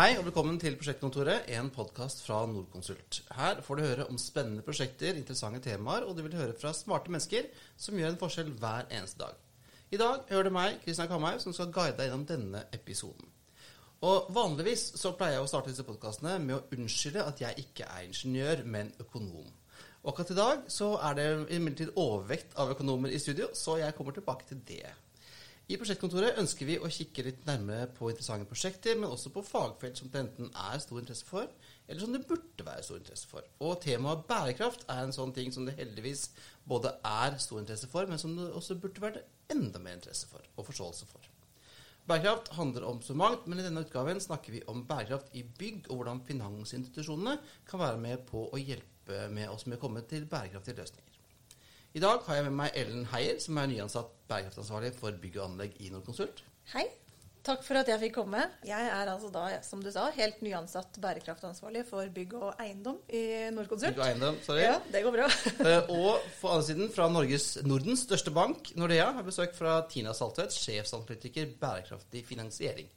Hei og velkommen til Prosjektkontoret, en podkast fra Nordkonsult. Her får du høre om spennende prosjekter, interessante temaer, og du vil høre fra smarte mennesker som gjør en forskjell hver eneste dag. I dag hører du meg, Kristian Kamhaug, som skal guide deg gjennom denne episoden. Og Vanligvis så pleier jeg å starte disse podkastene med å unnskylde at jeg ikke er ingeniør, men økonom. Og akkurat i dag så er det imidlertid overvekt av økonomer i studio, så jeg kommer tilbake til det. I prosjektkontoret ønsker vi å kikke litt nærmere på interessante prosjekter, men også på fagfelt som det enten er stor interesse for, eller som det burde være stor interesse for. Og temaet bærekraft er en sånn ting som det heldigvis både er stor interesse for, men som det også burde være enda mer interesse for og forståelse for. Bærekraft handler om så mangt, men i denne utgaven snakker vi om bærekraft i bygg, og hvordan finansinstitusjonene kan være med på å hjelpe med oss med å komme til bærekraftige løsninger. I dag har jeg med meg Ellen Heier, som er nyansatt bærekraftansvarlig for bygg og anlegg i Nordkonsult. Hei. Takk for at jeg fikk komme. Jeg er altså da, som du sa, helt nyansatt bærekraftansvarlig for bygg og eiendom i Nordkonsult. Bygg og eiendom, sorry. Ja, det går bra. uh, og på andre siden, fra Norges, Nordens største bank, Nordea, har besøk fra Tina Saltvedt, sjefsanalytiker bærekraftig finansiering.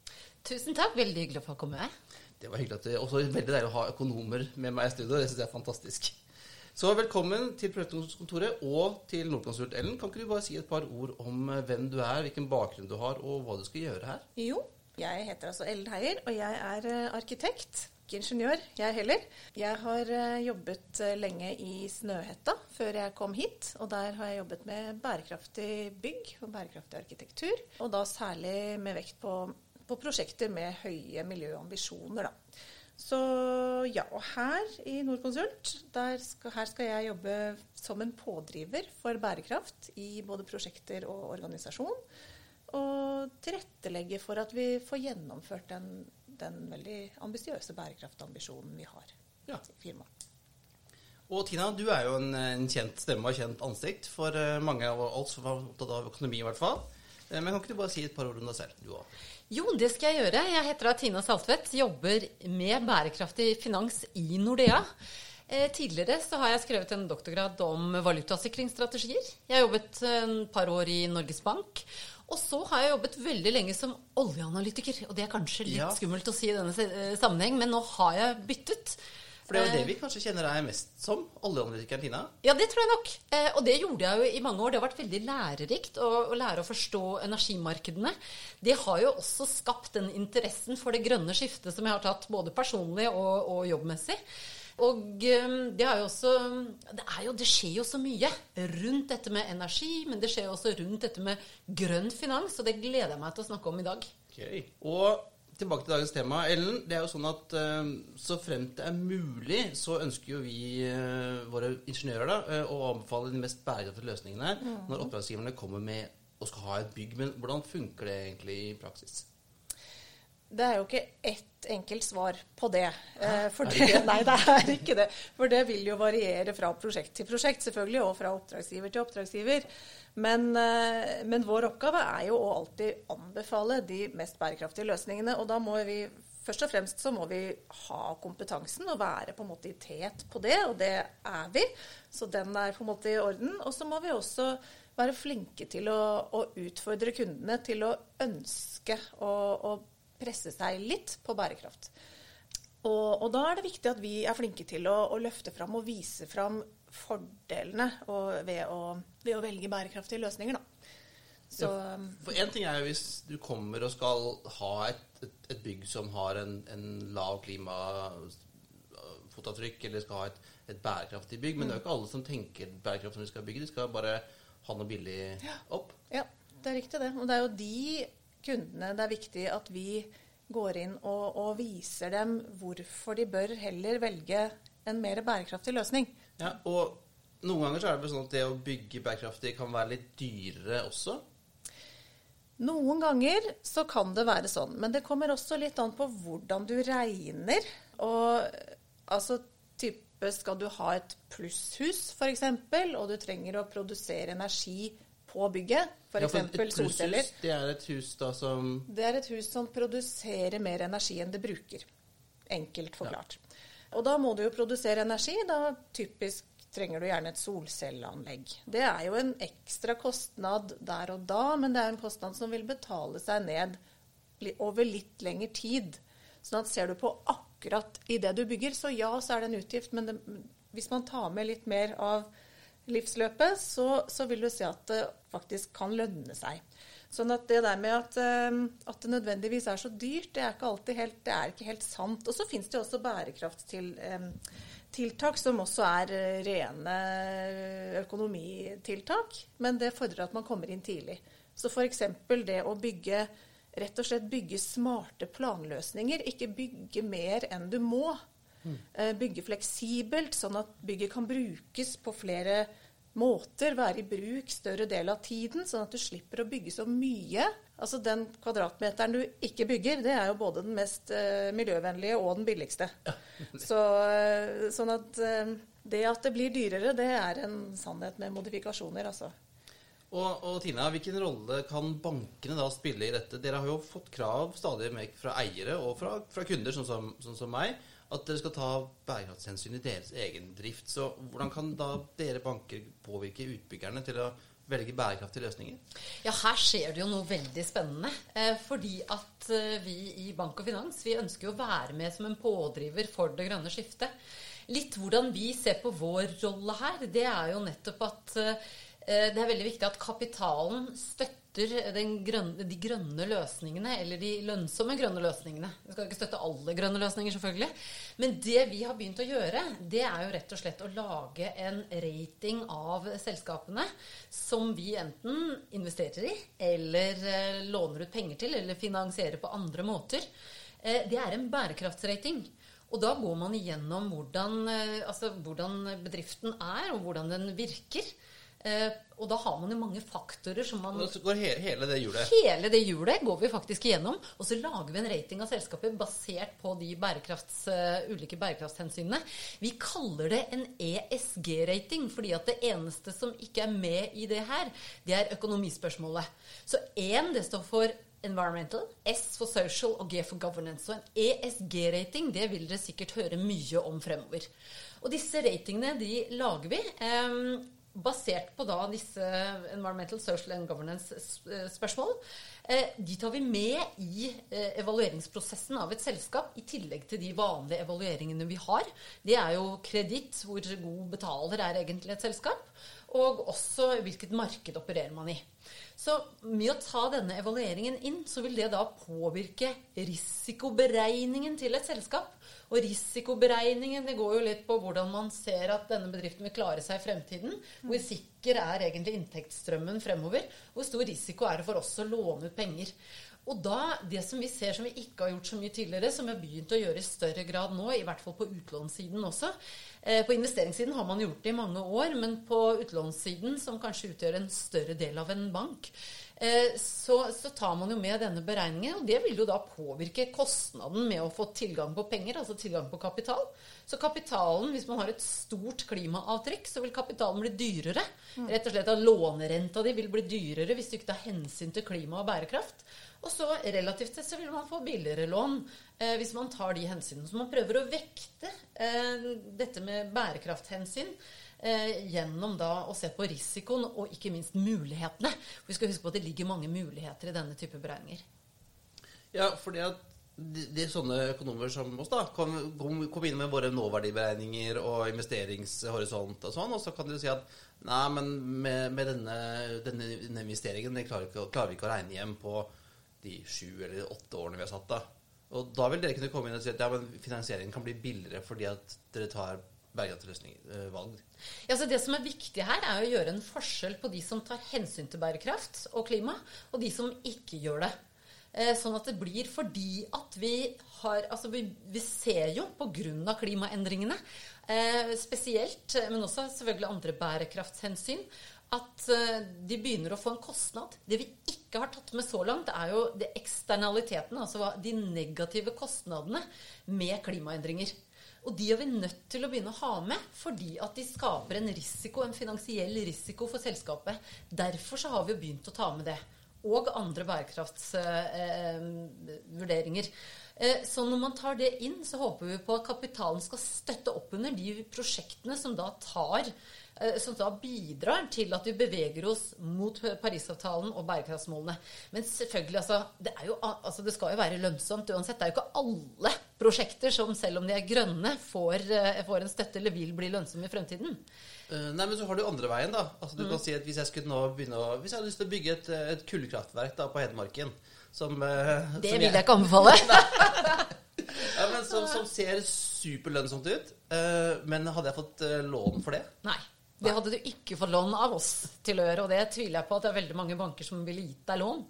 Tusen takk. Veldig hyggelig å få komme. Det var hyggelig at det også veldig deilig å ha økonomer med meg i studio. Det syns jeg er fantastisk. Så velkommen til Prosjektkontoret og til Nordkonsult. Ellen, kan ikke du bare si et par ord om eh, hvem du er, hvilken bakgrunn du har, og hva du skal gjøre her? Jo, jeg heter altså Ellen Heier, og jeg er eh, arkitekt. Ikke ingeniør, jeg heller. Jeg har eh, jobbet lenge i Snøhetta før jeg kom hit. Og der har jeg jobbet med bærekraftig bygg og bærekraftig arkitektur. Og da særlig med vekt på, på prosjekter med høye miljøambisjoner, da. Så ja, og her i Nordkonsult, skal, her skal jeg jobbe som en pådriver for bærekraft i både prosjekter og organisasjon. Og tilrettelegge for at vi får gjennomført den, den veldig ambisiøse bærekraftambisjonen vi har ja. i firmaet. Og Tina, du er jo en, en, kjent stemme og kjent ansikt for eh, mange av oss som er opptatt av økonomi, i hvert fall. Eh, men kan ikke du bare si et par ord om deg selv, du òg? Jo, det skal jeg gjøre. Jeg heter Tina Saltvedt, jobber med bærekraftig finans i Nordea. Eh, tidligere så har jeg skrevet en doktorgrad om valutasikringsstrategier. Jeg har jobbet et par år i Norges Bank. Og så har jeg jobbet veldig lenge som oljeanalytiker. Og det er kanskje litt ja. skummelt å si i denne eh, sammenheng, men nå har jeg byttet. For det er jo det eh. vi kanskje kjenner deg mest som, oljeanalytikeren Tina? Ja, det tror jeg nok. Eh, og det gjorde jeg jo i mange år. Det har vært veldig lærerikt å, å lære å forstå energimarkedene. Det har jo også skapt den interessen for det grønne skiftet som jeg har tatt både personlig og, og jobbmessig. Og eh, det, også, det, jo, det, skjer jo så mye rundt dette med energi, men det skjer også rundt dette med grønn finans, og det gleder jeg meg til å snakke om i dag. Okay. Og tilbake til dagens tema. Ellen, det er jo sånn at uh, så fremt det er mulig, så ønsker jo vi, uh, våre ingeniører, da, uh, å anbefale de mest bærekraftige løsningene mm. når oppdragsgiverne kommer med og skal ha et bygg. Men hvordan funker det egentlig i praksis? Det er jo ikke ett enkelt svar på det. For det, nei, det er ikke det. For det vil jo variere fra prosjekt til prosjekt, selvfølgelig, og fra oppdragsgiver til oppdragsgiver. Men, eh, men, vår oppgave er jo å alltid anbefale de mest bærekraftige løsningene. Og da må vi først og fremst så må vi ha kompetansen og være på en måte i tet på det, og det er vi. Så den er på en måte i orden. Og så må vi også være flinke til å, å utfordre kundene til å ønske å presse seg litt på bærekraft. Og, og, da er det viktig at vi er flinke til å, å løfte fram og vise fram fordelene ved å, ved, å, velge bærekraftige løsninger. Da. Så, ja, for Én ting er jo hvis du kommer og skal ha et, et, et bygg som har en, en lav klimafotavtrykk, eller skal ha et, et, bærekraftig bygg. Men det er jo ikke alle som tenker bærekraft når de skal bygge. De skal bare ha noe billig opp. Ja, det er riktig det. Og det er jo de kundene det er viktig at vi går inn og, og viser dem hvorfor de bør heller velge en mer bærekraftig løsning. Ja, og noen ganger så er det sånn at det å bygge bærekraftig kan være litt dyrere også? Noen ganger så kan det være sånn, men det kommer også litt an på hvordan du regner. Og altså type skal du ha et plusshus f.eks., og du trenger å produsere energi på bygget, f.eks. Ja, solceller. Det er et hus da som Det er et hus som produserer mer energi enn det bruker. Enkelt forklart. Ja. Og da må du jo produsere energi. Da typisk trenger du gjerne et solcelleanlegg. Det er jo en ekstra kostnad der og da, men det er en kostnad som vil betale seg ned over litt lengre tid. Sånn at ser du på akkurat i det du bygger, så ja, så er det en utgift. Men det, hvis man tar med litt mer av livsløpet, så, så vil du se at det faktisk kan lønne seg. Sånn at det der med at, eh, at, det nødvendigvis er så dyrt, det er ikke alltid helt, det er ikke helt sant. Og så finnes det også bærekraftstiltak som også er eh, rene økonomitiltak. Men det fordrer at man kommer inn tidlig. Så f.eks. det å bygge rett og slett bygge smarte planløsninger. Ikke bygge mer enn du må. Mm. Bygge fleksibelt, sånn at bygget kan brukes på flere måter, være i bruk større del av tiden, sånn at du slipper å bygge så mye. Altså Den kvadratmeteren du ikke bygger, det er jo både den mest uh, miljøvennlige og den billigste. Ja. Så, uh, sånn at uh, det at det blir dyrere, det er en sannhet med modifikasjoner, altså. Og, og, Tina, hvilken rolle kan bankene da spille i dette? Dere har jo fått krav stadig mer fra eiere og fra, fra kunder, sånn som, sånn som meg at dere skal ta bærekraftshensyn i deres egen drift. Så hvordan kan da dere banker påvirke utbyggerne til å velge bærekraftige løsninger? Ja, her skjer det jo noe veldig spennende. Eh, fordi at eh, vi i Bank og Finans vi ønsker jo å være med som en pådriver for det grønne skiftet. Litt hvordan vi ser på vår rolle her, det er jo nettopp at eh, det er veldig viktig at kapitalen støtter grønne, de grønne løsningene, eller de lønnsomme grønne løsningene. Vi skal ikke støtte alle grønne løsninger, selvfølgelig. Men det vi har begynt å gjøre, det er jo rett og slett å lage en rating av selskapene som vi enten investerer i, eller eh, låner ut penger til, eller finansierer på andre måter. Eh, det er en bærekraftsrating. Og da går man igjennom hvordan, eh, altså, hvordan bedriften er, og hvordan den virker. Og da har man jo mange faktorer som man Så går hele, hele det hjulet? Hele det hjulet går vi faktisk igjennom. Og så lager vi en rating av selskapet basert på de bærekrafts, uh, ulike bærekraftshensynene. Vi kaller det en ESG-rating, fordi at det eneste som ikke er med i det her, det er økonomispørsmålet. Så én, det står for environmental, S for social og G for governance. Så en ESG-rating, det vil dere sikkert høre mye om fremover. Og disse ratingene de lager vi. Um, basert på da disse environmental, social and governance-spørsmål. Eh, de tar vi med i eh, evalueringsprosessen av et selskap, i tillegg til de vanlige evalueringene vi har. Det er jo kreditt, hvor god betaler er egentlig et selskap, og også hvilket marked opererer man i. Så med å ta denne evalueringen inn, så vil det da påvirke risikoberegningen til et selskap. Og risikoberegningen det går jo litt på hvordan man ser at denne bedriften vil klare seg i fremtiden. Hvor sikker er egentlig inntektsstrømmen fremover? Hvor stor risiko er det for oss å låne ut penger? Og da, det som vi ser som vi ikke har gjort så mye tidligere, som vi har begynt å gjøre i større grad nå, i hvert fall på utlånssiden også eh, På investeringssiden har man gjort det i mange år, men på utlånssiden, som kanskje utgjør en større del av en bank, så, så, tar man jo med denne beregningen, og det vil jo da påvirke kostnaden med å få tilgang på penger, altså tilgang på kapital. Så kapitalen, hvis man har et stort klimaavtrykk, så vil kapitalen bli dyrere. Mm. Rett og slett at lånerenta di vil bli dyrere hvis du ikke tar hensyn til klima og bærekraft. Og så relativt sett så vil man få billigere lån eh, hvis man tar de hensynene. Så man prøver å vekte eh, dette med bærekrafthensyn eh, gjennom da å se på risikoen og ikke minst mulighetene. For vi skal huske på at det ligger mange muligheter i denne type beregninger. Ja, fordi at de, de sånne økonomer som oss da, kan komme kom, inn med våre nåverdiberegninger og investeringshorisont og sånn, og så kan du si at nei, men med, med denne, denne, denne, investeringen klarer, ikke, klarer vi ikke å regne hjem på de sju eller åtte årene vi har satt da. Og da vil dere kunne komme inn og si at ja, men finansieringen kan bli billigere fordi at dere tar bærekraftsløsninger-valg? Eh, ja, Det som er viktig her, er å gjøre en forskjell på de som tar hensyn til bærekraft og klima, og de som ikke gjør det. Eh, sånn at det blir fordi at vi har Altså, vi, vi ser jo pga. klimaendringene, eh, spesielt, men også selvfølgelig andre bærekraftshensyn, at de begynner å få en kostnad. Det vi ikke har tatt med så langt, er jo det eksternaliteten, altså de negative kostnadene med klimaendringer. Og de er vi nødt til å begynne å ha med, fordi at de skaper en risiko, en finansiell risiko for selskapet. Derfor så har vi jo begynt å ta med det. Og andre bærekraftsvurderinger. Eh, eh, så når man tar det inn, så håper vi på at kapitalen skal støtte opp under de prosjektene som da tar Eh, som da bidrar til at vi beveger oss mot Parisavtalen og bærekraftsmålene. Men selvfølgelig, altså det, jo, altså det, skal jo være lønnsomt uansett. Det er jo ikke alle prosjekter som selv om de er grønne, får, eh, får en støtte eller vil bli lønnsomme i fremtiden. Eh, nei, men så har du andre veien, da. Altså, du Mm. kan si at Hvis jeg skulle nå begynne å, Hvis jeg hadde lyst til å bygge et, eh, et kullkraftverk da, på Hedmarken som, Det som vil jeg ikke anbefale. Ja, men som, som ser superlønnsomt ut. men hadde jeg fått lån for det? Nei. Det hadde du ikke fått lån av oss til å gjøre, og det tviler jeg på at det er veldig mange banker som ville gitt deg lån.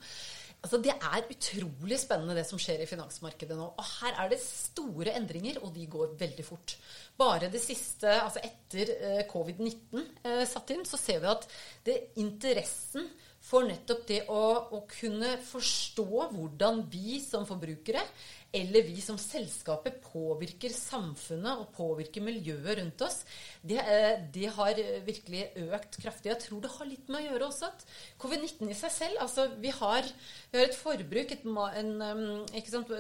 Altså, Det er utrolig spennende det som skjer i finansmarkedet nå. Og her er det store endringer, og de går veldig fort. Bare det siste, altså etter eh, covid-19 eh, satt inn, så ser vi at det interessen for nettopp det å, å kunne forstå hvordan vi som forbrukere eller vi som selskapet påvirker samfunnet og påvirker miljøet rundt oss, det, eh, det har virkelig økt kraftig. Jeg tror det har litt med å gjøre også at covid-19 i seg selv altså Vi har, vi har et forbruk et, en, sant,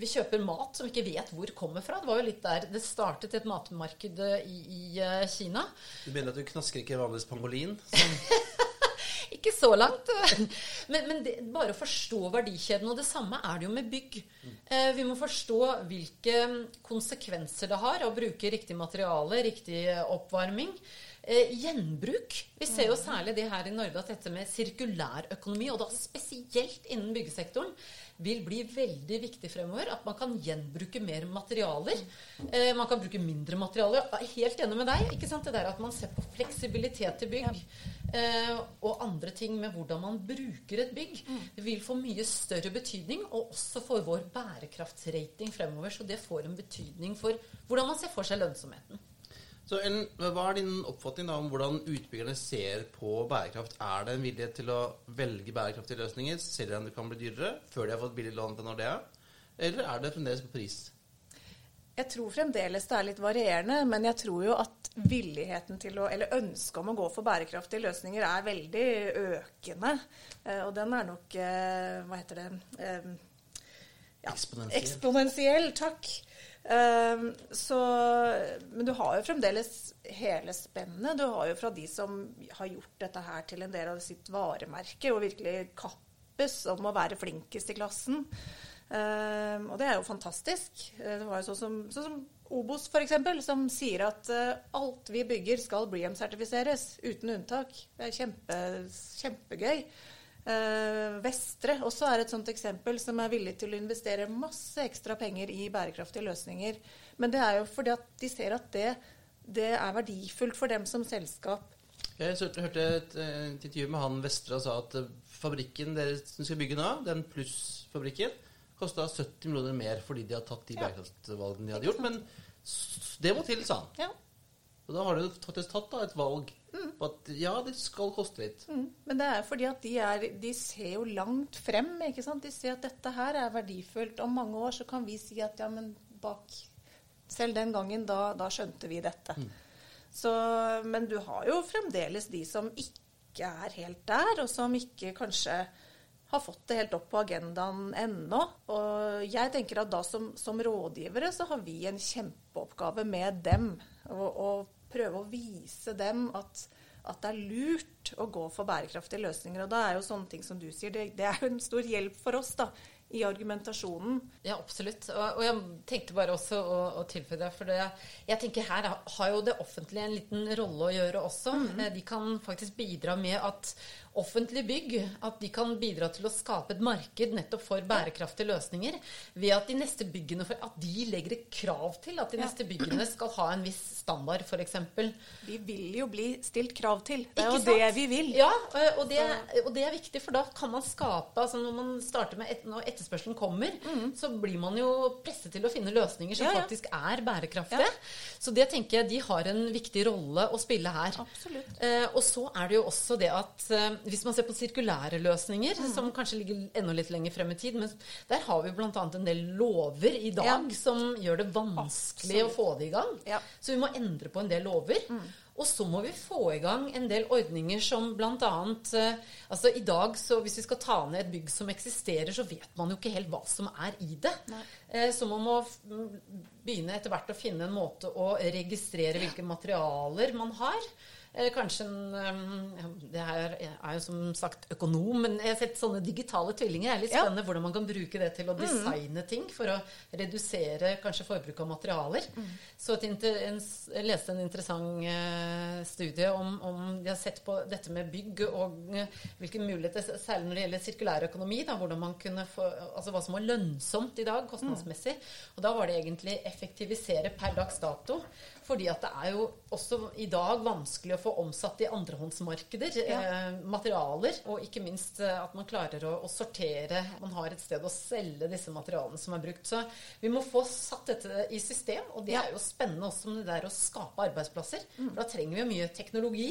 Vi kjøper mat som vi ikke vet hvor kommer fra. Det var jo litt der det startet et matmarked i, i eh, Kina. Du mener at du knasker ikke vanligvis pangolin? Som, Ikke så langt. Men, men det, bare å forstå verdikjeden. Og det samme er det jo med bygg. Eh, vi må forstå hvilke konsekvenser det har å bruke riktig materiale, riktig oppvarming. Eh, gjenbruk. Vi ser jo særlig det her i Norge at dette med sirkulærøkonomi, og da spesielt innen byggesektoren, vil bli veldig viktig fremover. At man kan gjenbruke mer materialer. Eh, man kan bruke mindre materialer. Er helt enig med deg. ikke sant? Det der at man ser på fleksibilitet i bygg. Eh, og andre ting med hvordan man bruker et bygg, vil få mye større betydning. Og også for vår bærekraftsrating fremover. Så det får en betydning for hvordan man ser for seg lønnsomheten. Så Ellen, hva er din oppfatning da om hvordan utbyggerne ser på bærekraft? Er det en vilje til å velge bærekraftige løsninger, selv om det kan bli dyrere, før de har fått billig lån fra Nordea? Eller er det fremdeles på pris? Jeg tror fremdeles det er litt varierende, men jeg tror jo at villigheten til å, eller ønsket om å gå for bærekraftige løsninger er veldig økende. Eh, Og den er nok eh, Hva heter det? Eh, ja, Eksponentiell. Eksponentiell, takk. Eh, Så, men du har jo fremdeles hele spennet. Du har jo fra de som har gjort dette her til en del av sitt varemerke, og virkelig kappes om å være flinkest i klassen. Eh, og det er jo fantastisk. Eh, det var jo sånn som, sånn som Obos f.eks., som sier at eh, alt vi bygger skal Bream-sertifiseres, uten unntak. Det er kjempe, kjempegøy. Eh, Vestre også er et sånt eksempel som er villig til å investere masse ekstra penger i bærekraftige løsninger. Men det er jo fordi at de ser at det, det er verdifullt for dem som selskap. Jeg hørte et, eh, et intervju med han Vestre og sa at eh, fabrikken dere skal bygge nå, den plussfabrikken, kosta 70 millioner mer fordi de har tatt de bærekraftvalgene bærekraftsvalgene de hadde gjort. Men det må til, sa han. Ja. Og da har du faktisk tatt da, et valg på at ja, det skal koste litt. Mm. Men det er fordi at de, er, de ser jo langt frem. ikke sant? De ser at dette her er verdifullt. Om mange år så kan vi si at ja, men bak Selv den gangen, da, da skjønte vi dette. Så, men du har jo fremdeles de som ikke er helt der, og som ikke kanskje har fått det helt opp på agendaen ennå. Og jeg tenker at da som, som rådgivere så har vi en kjempeoppgave med dem. Og, og prøve å vise dem at, at det er lurt å gå for bærekraftige løsninger. Og da er jo sånne ting som du sier, det, det er jo en stor hjelp for oss da, i argumentasjonen. Ja, absolutt. Og, og jeg tenkte bare også å, å tilføye det. For det, jeg tenker her har jo det offentlige en liten rolle å gjøre også. Eh, De kan faktisk bidra med at offentlige bygg at de kan bidra til å skape et marked nettopp for bærekraftige løsninger. Ved at de neste byggene for, at de legger et krav til at de Ja. neste byggene skal ha en viss standard, f.eks. Vi vil jo bli stilt krav til. Det er jo det vi vil. Ja, eh, og det, og det er viktig, for da kan man skape altså Når man starter med et, når etterspørselen kommer, så blir man jo presset til å finne løsninger som Ja, ja. faktisk er bærekraftige. Så det tenker jeg de har en viktig rolle å spille her. Absolutt. Eh, og så er det jo også det at eh, hvis man ser på sirkulære løsninger, som kanskje ligger enda litt lenger frem i tid, men der har vi bl.a. en del lover i dag Ja. som gjør det vanskelig å få det i gang. Ja. Så vi må endre på en del lover. Og så må vi få i gang en del ordninger som bl.a. Eh, altså I dag, så hvis vi skal ta ned et bygg som eksisterer, så vet man jo ikke helt hva som er i det. Eh, så man må begynne etter hvert å finne en måte å registrere hvilke materialer man har. Kanskje en Det er, er jo som sagt økonom, men jeg har sett sånne digitale tvillinger. Det er litt Ja. spennende hvordan man kan bruke det til å designe ting for å redusere kanskje forbruk av materialer. Så et inter, en, jeg leste en interessant eh, studie om, om De har sett på dette med bygg og eh, hvilke muligheter, særlig når det gjelder sirkulærøkonomi, da, hvordan man kunne få, altså hva som var lønnsomt i dag kostnadsmessig. Og da var det egentlig effektivisere per dags dato. Fordi at det er jo også i dag vanskelig å få omsatt i andrehåndsmarkeder eh, materialer. Og ikke minst eh, at man klarer å, å sortere. Man har et sted å selge disse materialene som er brukt. Så vi må få satt dette i system. Og det Ja. er jo spennende også med det der å skape arbeidsplasser. For da trenger vi jo mye teknologi.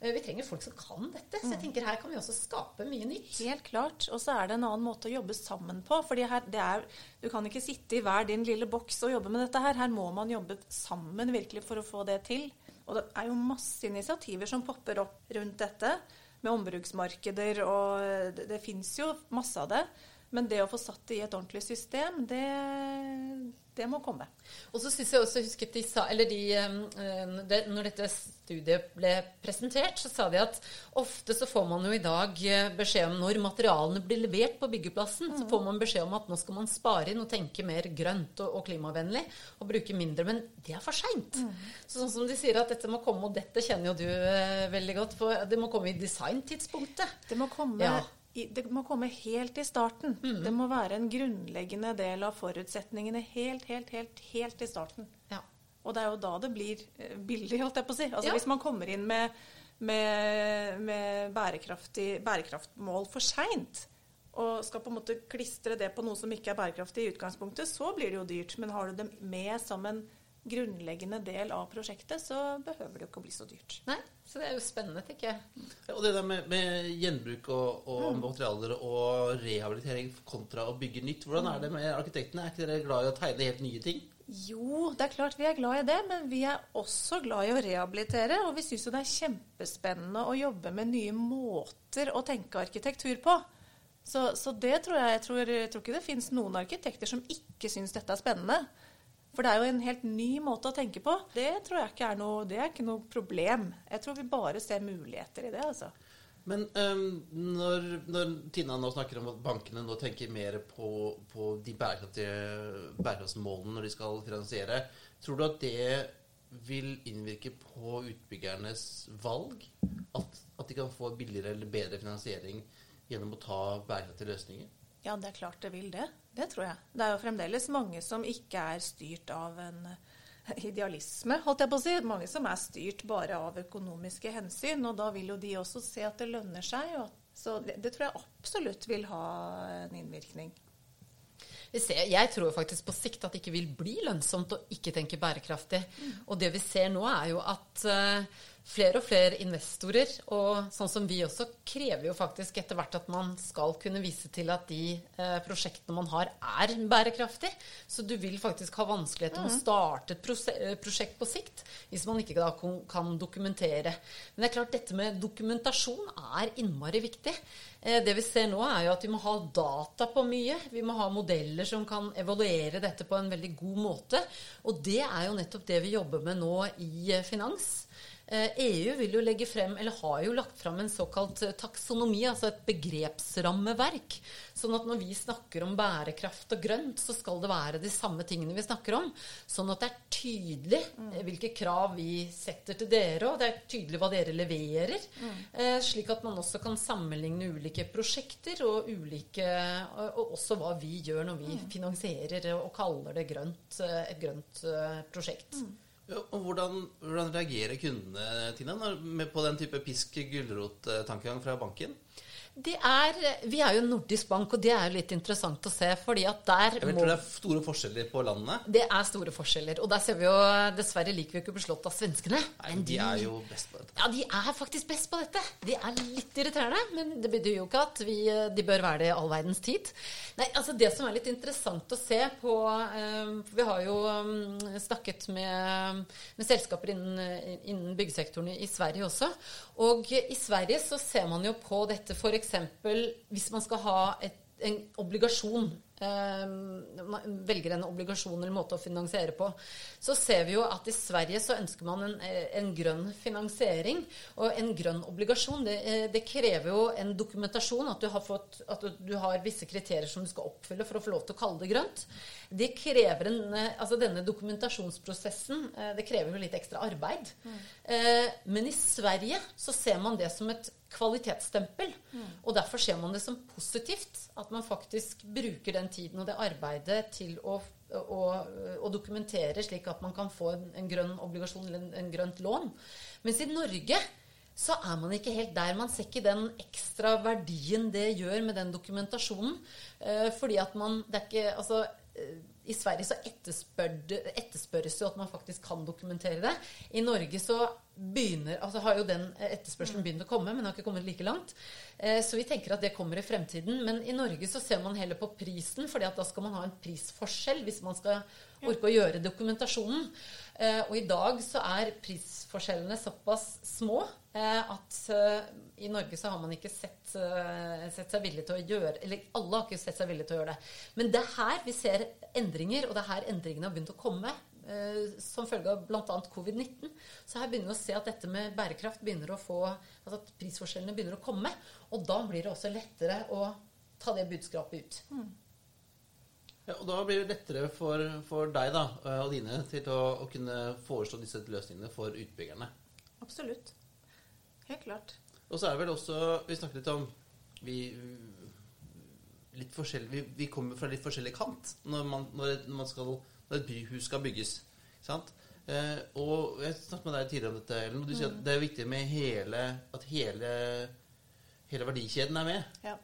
Eh, Vi trenger folk som kan dette. Så jeg tenker her kan vi også skape mye nytt. Helt klart. Og så er det en annen måte å jobbe sammen på. fordi her, det er, Du kan ikke sitte i hver din lille boks og jobbe med dette her. Her må man jobbe sammen virkelig for å få det til. Og det er jo masse initiativer som popper opp rundt dette. Med ombruksmarkeder og Det, det fins jo masse av det. Men det å få satt det i et ordentlig system, det, det må komme. Og så synes jeg også husket de sa, eller de, Når dette studiet ble presentert, så sa de at ofte så får man jo i dag eh, beskjed om når materialene blir levert på byggeplassen, så får man beskjed om at nå skal man spare inn og tenke mer grønt og, og klimavennlig og bruke mindre. Men det er for seint. Så sånn som de sier at dette må komme, og dette kjenner jo du eh, veldig godt, for det må komme i designtidspunktet. Det må komme, Ja. Det må komme helt i starten. Det må være en grunnleggende del av forutsetningene helt, helt, helt, helt i starten. Ja. Og det er jo da det blir eh, billig, holdt jeg på å si. Altså Ja. Hvis man kommer inn med, med, med bærekraftmål for seint, og skal på en måte klistre det på noe som ikke er bærekraftig i utgangspunktet, så blir det jo dyrt. Men har du det med som en grunnleggende del av prosjektet, så behøver det jo ikke å bli så dyrt. Nei, så det er jo spennende, tenker jeg. Ja, Og det der med, med gjenbruk og, og materialer og rehabilitering kontra å bygge nytt, hvordan er det med arkitektene? Er ikke dere glad i å tegne helt nye ting? Jo, det er klart vi er glad i det, men vi er også glad i å rehabilitere. Og vi syns jo det er kjempespennende å jobbe med nye måter å tenke arkitektur på. Så, så det tror jeg, jeg tror, jeg tror ikke det fins noen arkitekter som ikke syns dette er spennende. For det er jo en helt ny måte å tenke på. Det tror jeg ikke er noe, det er ikke noe problem. Jeg tror vi bare ser muligheter i det, altså. Men um, når, når Tina nå snakker om at bankene nå tenker mer på, på de bærekraftige bærekraftsmålene når de skal finansiere, tror du at det vil innvirke på utbyggernes valg? At, at de kan få billigere eller bedre finansiering gjennom å ta bærekraftige løsninger? Ja, det er klart det vil det. Det tror jeg. Det er jo fremdeles mange som ikke er styrt av en eh, idealisme, holdt jeg på å si. Mange som er styrt bare av økonomiske hensyn. Og da vil jo de også se at det lønner seg. Så det, det tror jeg absolutt vil ha en innvirkning. Vi ser, jeg tror faktisk på sikt at det ikke vil bli lønnsomt å ikke tenke bærekraftig. Og det vi ser nå, er jo at eh, flere og flere investorer, og sånn som vi også, krever jo faktisk etter hvert at man skal kunne vise til at de eh, prosjektene man har, er bærekraftige. Så du vil faktisk ha vanskeligheter med å starte et eh, prosjekt på sikt hvis man ikke da kan dokumentere. Men det er klart, dette med dokumentasjon er innmari viktig. Eh, Det vi ser nå, er jo at vi må ha data på mye. Vi må ha modeller som kan evaluere dette på en veldig god måte. Og det er jo nettopp det vi jobber med nå i eh, finans. Eh, EU vil jo legge frem, eller har jo lagt frem en såkalt eh, taksonomi, altså et begrepsrammeverk. Sånn at når vi snakker om bærekraft og grønt, så skal det være de samme tingene vi snakker om. Sånn at det er tydelig eh, hvilke krav vi setter til dere, og det er tydelig hva dere leverer. Eh, slik at man også kan sammenligne ulike prosjekter og ulike Og og også hva vi gjør når vi finansierer og kaller det grønt, et grønt prosjekt. Og hvordan, hvordan reagerer kundene Tina, når, på den type pisk-gulrot-tankegang fra banken? Det er, vi er jo en nordisk bank, og det er jo litt interessant å se. fordi at der Jeg må tror det er store forskjeller på landene. Det er store forskjeller. Og der ser vi jo Dessverre liker vi ikke å bli slått av svenskene. Nei, men de er jo best på dette. Ja, de er faktisk best på dette. De er litt irriterende, men det betyr jo ikke at vi, de bør være det i all verdens tid. Nei, altså Det som er litt interessant å se på um, Vi har jo um, snakket med, med selskaper innen, innen byggesektoren i, i Sverige også. Og i Sverige så ser man jo på dette f.eks. hvis man skal ha et en obligasjon man velger en obligasjon eller måte å finansiere på, så ser vi jo at i Sverige så ønsker man en, en grønn finansiering. Og en grønn obligasjon, det, eh, det, krever jo en dokumentasjon, at du, har fått, at du har visse kriterier som du skal oppfylle for å få lov til å kalle det grønt. Det krever en, eh, altså Denne dokumentasjonsprosessen det krever jo litt ekstra arbeid. Mm. Men i Sverige så ser man det som et kvalitetsstempel. Mm. Og derfor ser man det som positivt at man faktisk bruker den tiden og det arbeidet til å, å, å dokumentere, slik at man kan få en, en grønn obligasjon eller en, en, grønt lån. Mens i Norge så er man ikke helt der. Man ser ikke den ekstra verdien det gjør med den dokumentasjonen. Eh, fordi at man det er ikke, altså, i Sverige så etterspør det, etterspørres jo at man faktisk kan dokumentere det. I Norge så begynner, altså har jo den etterspørselen begynt å komme, men har ikke kommet like langt. Eh, så vi tenker at det kommer i fremtiden. Men i Norge så ser man heller på prisen, fordi da skal man ha en prisforskjell hvis man skal orke å gjøre dokumentasjonen. Eh, og i dag så er prisforskjellene såpass små eh, at i Norge så har man ikke sett, sett, seg villig til å gjøre Eller alle har ikke sett seg villig til å gjøre det. Men det er her vi ser endringer, og det er her endringene har begynt å komme. Som følge av bl.a. covid-19. Så her begynner vi å se at dette med bærekraft begynner å få altså at prisforskjellene begynner å komme. Og da blir det også lettere å ta det budskapet ut. Mm. Ja, og Da blir det lettere for, for deg da, og dine til å, å, kunne foreslå disse løsningene for utbyggerne. Absolutt. Helt klart. Og så er det vel også Vi snakket litt om vi, litt vi, vi, kommer fra litt forskjellig kant når, man, når, man skal, når et byhus skal bygges. Sant? Eh, og jeg snakket med deg tidligere om dette, Ellen. Og Du sier at mm. det er viktig med hele, at hele, hele verdikjeden er med. Ja.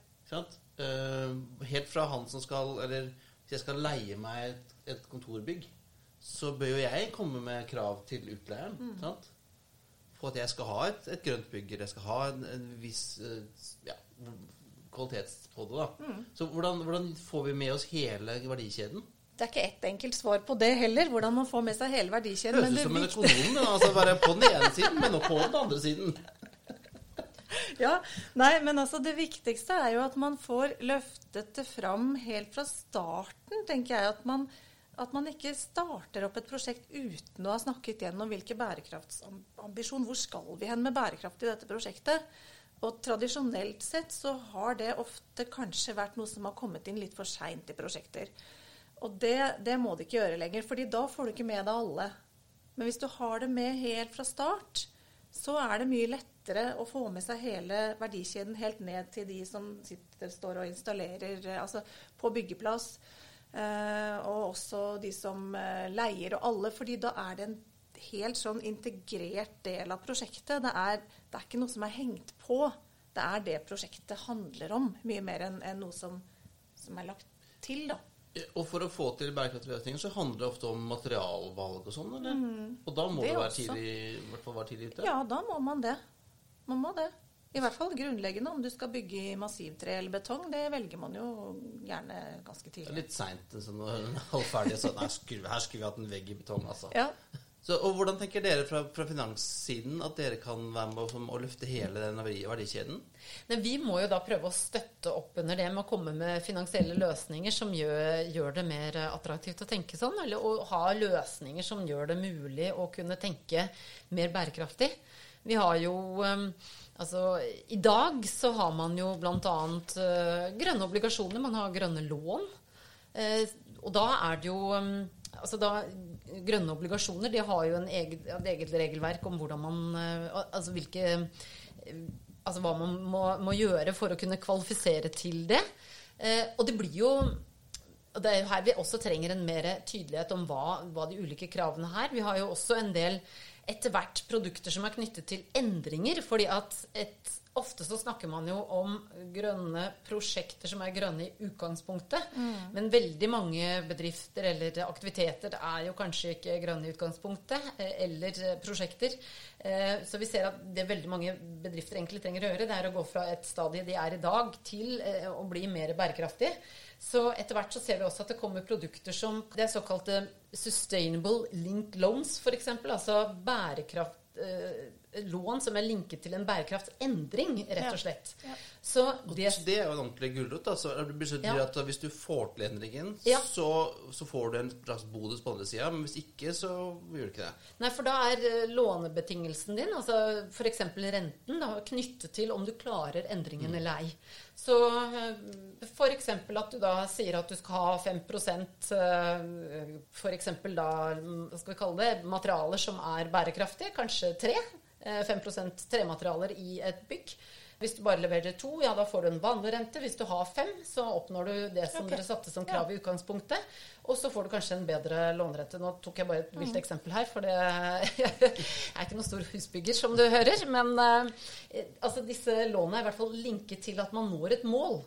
Eh, helt fra han som skal Eller hvis jeg skal leie meg et, et kontorbygg, så bør jo jeg komme med krav til utleieren. Mm. Sant? For at jeg skal ha et, et grønt bygg, eller jeg skal ha en, en viss eh, ja, kvalitet på det. da. Mm. Så hvordan, hvordan får vi med oss hele verdikjeden? Det er ikke ett enkelt svar på det heller, hvordan man får med seg hele verdikjeden. Høres ut som en økonom, altså bare på den ene siden, men også på den andre siden. Ja, nei, men altså det viktigste er jo at man får løftet det fram helt fra starten, tenker jeg. At man, at man ikke starter opp et prosjekt uten å ha snakket gjennom hvilken bærekraftsambisjon. Hvor skal vi hen med bærekraft i dette prosjektet? Og tradisjonelt sett så har det ofte kanskje vært noe som har kommet inn litt for seint i prosjekter. Og det, det må du ikke gjøre lenger, fordi da får du ikke med deg alle. Men hvis du har det med helt fra start, så er det mye lettere å få med seg hele verdikjeden helt ned til de som sitter, står og installerer altså på byggeplass. Eh, og også de som eh, leier og alle. fordi da er det en helt sånn integrert del av prosjektet. Det er, det er ikke noe som er hengt på. Det er det prosjektet handler om, mye mer enn en noe som, som er lagt til. da. Og for å få til bærekraftige løsninger så handler det ofte om materialvalg og sånn, eller? Mm. Og da må det være tidlig, i hvert fall være tidlig ute? Ja, da må man det. Man må det. I hvert fall grunnleggende om du skal bygge i massivtre eller betong. Det velger man jo gjerne ganske tidlig. Det er litt seint sånn, halvferdig sånn Her skulle vi hatt en vegg i betong, altså. Ja. Så, og Hvordan tenker dere fra, fra, finanssiden at dere kan være med å, å løfte hele den verdikjeden? Nei, vi må jo da prøve å støtte opp under det med å komme med finansielle løsninger som gjør, gjør det mer attraktivt å tenke sånn, eller å ha løsninger som gjør det mulig å kunne tenke mer bærekraftig. Vi har jo um, Altså, I dag så har man jo bl.a. Uh, grønne obligasjoner. Man har grønne lån. Uh, og da er det jo um, altså da, Grønne obligasjoner de har jo eget, et eget regelverk om hvordan man uh, Altså hvilke Altså hva man må, må, gjøre for å kunne kvalifisere til det. Uh, og det blir jo og Det er jo her vi også trenger en mer tydelighet om hva, hva de ulike kravene her. Vi har jo også en del etter hvert produkter som er knyttet til endringer. fordi at et Ofte så snakker man jo om grønne prosjekter som er grønne i utgangspunktet. Mm. Men veldig mange bedrifter eller aktiviteter er jo kanskje ikke grønne i utgangspunktet. Eh, eller prosjekter. Eh, så vi ser at det veldig mange bedrifter egentlig trenger å gjøre, det er å gå fra et stadie de er i dag, til eh, å bli mer bærekraftig. Så etter hvert så ser vi også at det kommer produkter som det er såkalte sustainable linked loans, f.eks. Altså bærekraft lån som er linket til en bærekraftsendring, rett og slett. Ja. Ja. Så det, det er jo en ordentlig gulrot. Ja. hvis du får til endringen, så, så, får du en slags bonus på andre sida. Men hvis ikke, så gjør du ikke det. Nei, for da er eh, lånebetingelsen din, altså f.eks. renten, da, knyttet til om du klarer endringen mm. eller ei. Så eh, f.eks. at du da sier at du skal ha 5 eh, f.eks. da, hva skal vi kalle det, materialer som er bærekraftige, kanskje 3 5% trematerialer i et bygg. Hvis du bare leverer to, ja, da får du en vanlig rente. Hvis du har fem, så oppnår du det som okay. dere satte som krav i utgangspunktet. Og så får du kanskje en bedre lånerente. Nå tok jeg bare et vilt eksempel her, for det jeg er ikke noen stor husbygger, som du hører. Men eh, altså, disse lånene er i hvert fall linket til at man når et mål.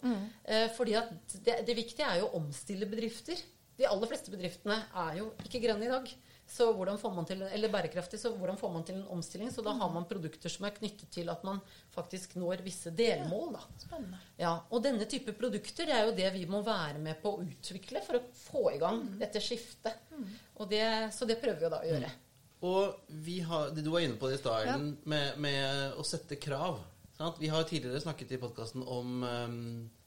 Eh, fordi at det, det viktige er jo å omstille bedrifter. De aller fleste bedriftene er jo ikke grønne i dag. Så hvordan får man til, eller bærekraftig, så hvordan får man til en omstilling? Så da har man produkter som er knyttet til at man faktisk når visse delmål. da. Ja, og denne type produkter det er jo det vi må være med på å utvikle for å få i gang dette skiftet. Og det, så det prøver vi jo da å gjøre. Og vi har, du var inne på det i stad, ja. med, med å sette krav. Sant? Vi har tidligere snakket i podkasten om um,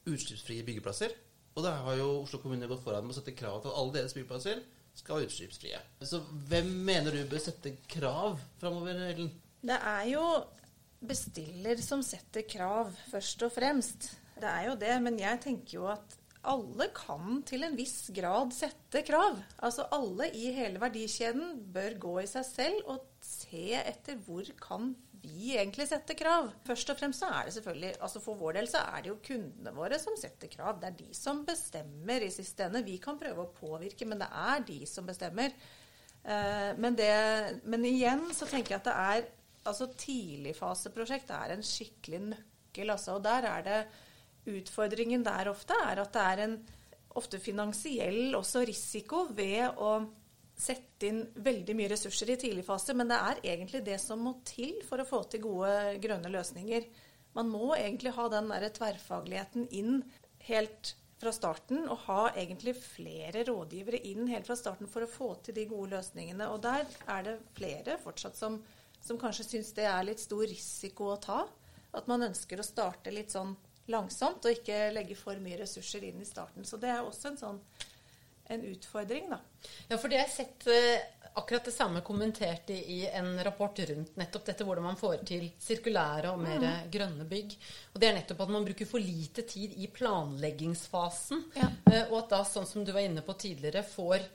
utslippsfrie byggeplasser. Og der har jo Oslo kommune gått foran med å sette krav til alle deres byggeplasser skal være utslippsfrie. Så hvem mener du bør sette krav framover, Ellen? Det er jo bestiller som setter krav, først og fremst. Det er jo det, men jeg tenker jo at alle kan til en viss grad sette krav. Altså alle i hele verdikjeden bør gå i seg selv og se etter hvor kan vi egentlig setter krav. Først og fremst så er det selvfølgelig, altså For vår del så er det jo kundene våre som setter krav. Det er de som bestemmer i siste ende. Vi kan prøve å påvirke, men det er de som bestemmer. Eh, Men, det, men igjen så tenker jeg at det er altså Tidligfaseprosjekt er en skikkelig nøkkel. Altså, og der er det Utfordringen der ofte er at det er en ofte finansiell også risiko ved å sette inn veldig mye ressurser i tidlig fase, men det er egentlig det som må til for å få til gode grønne løsninger. Man må egentlig ha den der tverrfagligheten inn helt fra starten, og ha egentlig flere rådgivere inn helt fra starten for å få til de gode løsningene. Og der er det flere fortsatt som, som kanskje syns det er litt stor risiko å ta. At man ønsker å starte litt sånn langsomt, og ikke legge for mye ressurser inn i starten. Så det er også en sånn en utfordring, da. Ja, for det har jeg sett eh, akkurat det samme kommentert i, en rapport rundt nettopp dette, hvordan man får til sirkulære og mer mm. grønne bygg. Og det er nettopp at man bruker for lite tid i planleggingsfasen. Ja. Eh, og at da, sånn som du var inne på tidligere, får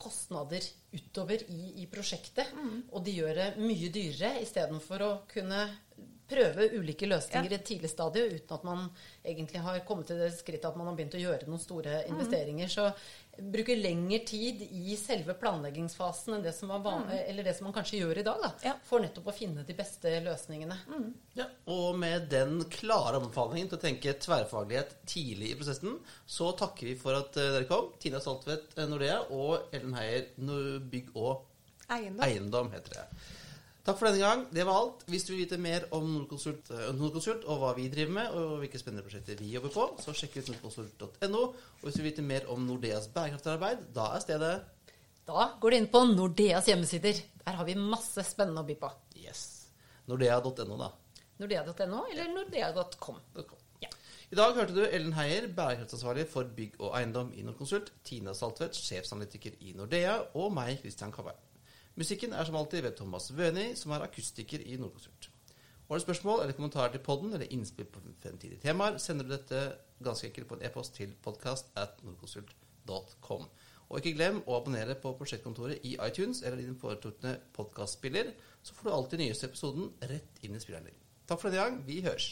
kostnader utover i, i prosjektet. Og de gjør det mye dyrere istedenfor å kunne prøve ulike løsninger Ja. i et tidlig stadie uten at man egentlig har kommet til det skrittet at man har begynt å gjøre noen store investeringer. Så bruker lengre tid i selve planleggingsfasen enn det som, var van eller det som man kanskje gjør i dag. Da, Ja. For nettopp å finne de beste løsningene. Ja, og med den klare anbefalingen til å tenke tverrfaglighet tidlig i prosessen, så takker vi for at eh, dere kom. Tina Saltvedt eh, Nordea og Ellen Heier Bygg og Eiendom. Eiendom, heter det. Takk for denne gang. Det var alt. Hvis du vil vite mer om Nordkonsult, eh, Nordkonsult og hva vi driver med, og hvilke spennende prosjekter vi jobber på, så sjekk ut nordkonsult.no. Og hvis du vil vite mer om Nordeas bærekraftarbeid, da er stedet Da går du inn på Nordeas hjemmesider. Der har vi masse spennende å by på. yes. Nordea.no, da. Nordea.no eller nordea.com. Ja. I dag hørte du Ellen Heier, bærekraftsansvarlig for bygg og eiendom i Nordkonsult, Tina Saltvedt, sjefsanalytiker i Nordea, og meg, Christian Kavai. Musikken er som alltid ved Thomas Wøni, som er akustiker i Nordkonsult. Har du spørsmål eller kommentarer til podden eller innspill på fremtidige temaer, sender du dette ganske enkelt på en e-post til podcast at nordkonsult.com. Og ikke glem å abonnere på Prosjektkontoret i iTunes eller din foretrukne podkastspiller, så får du alltid nyeste episoden rett inn i spilleren din. Takk for denne gang. Vi høres.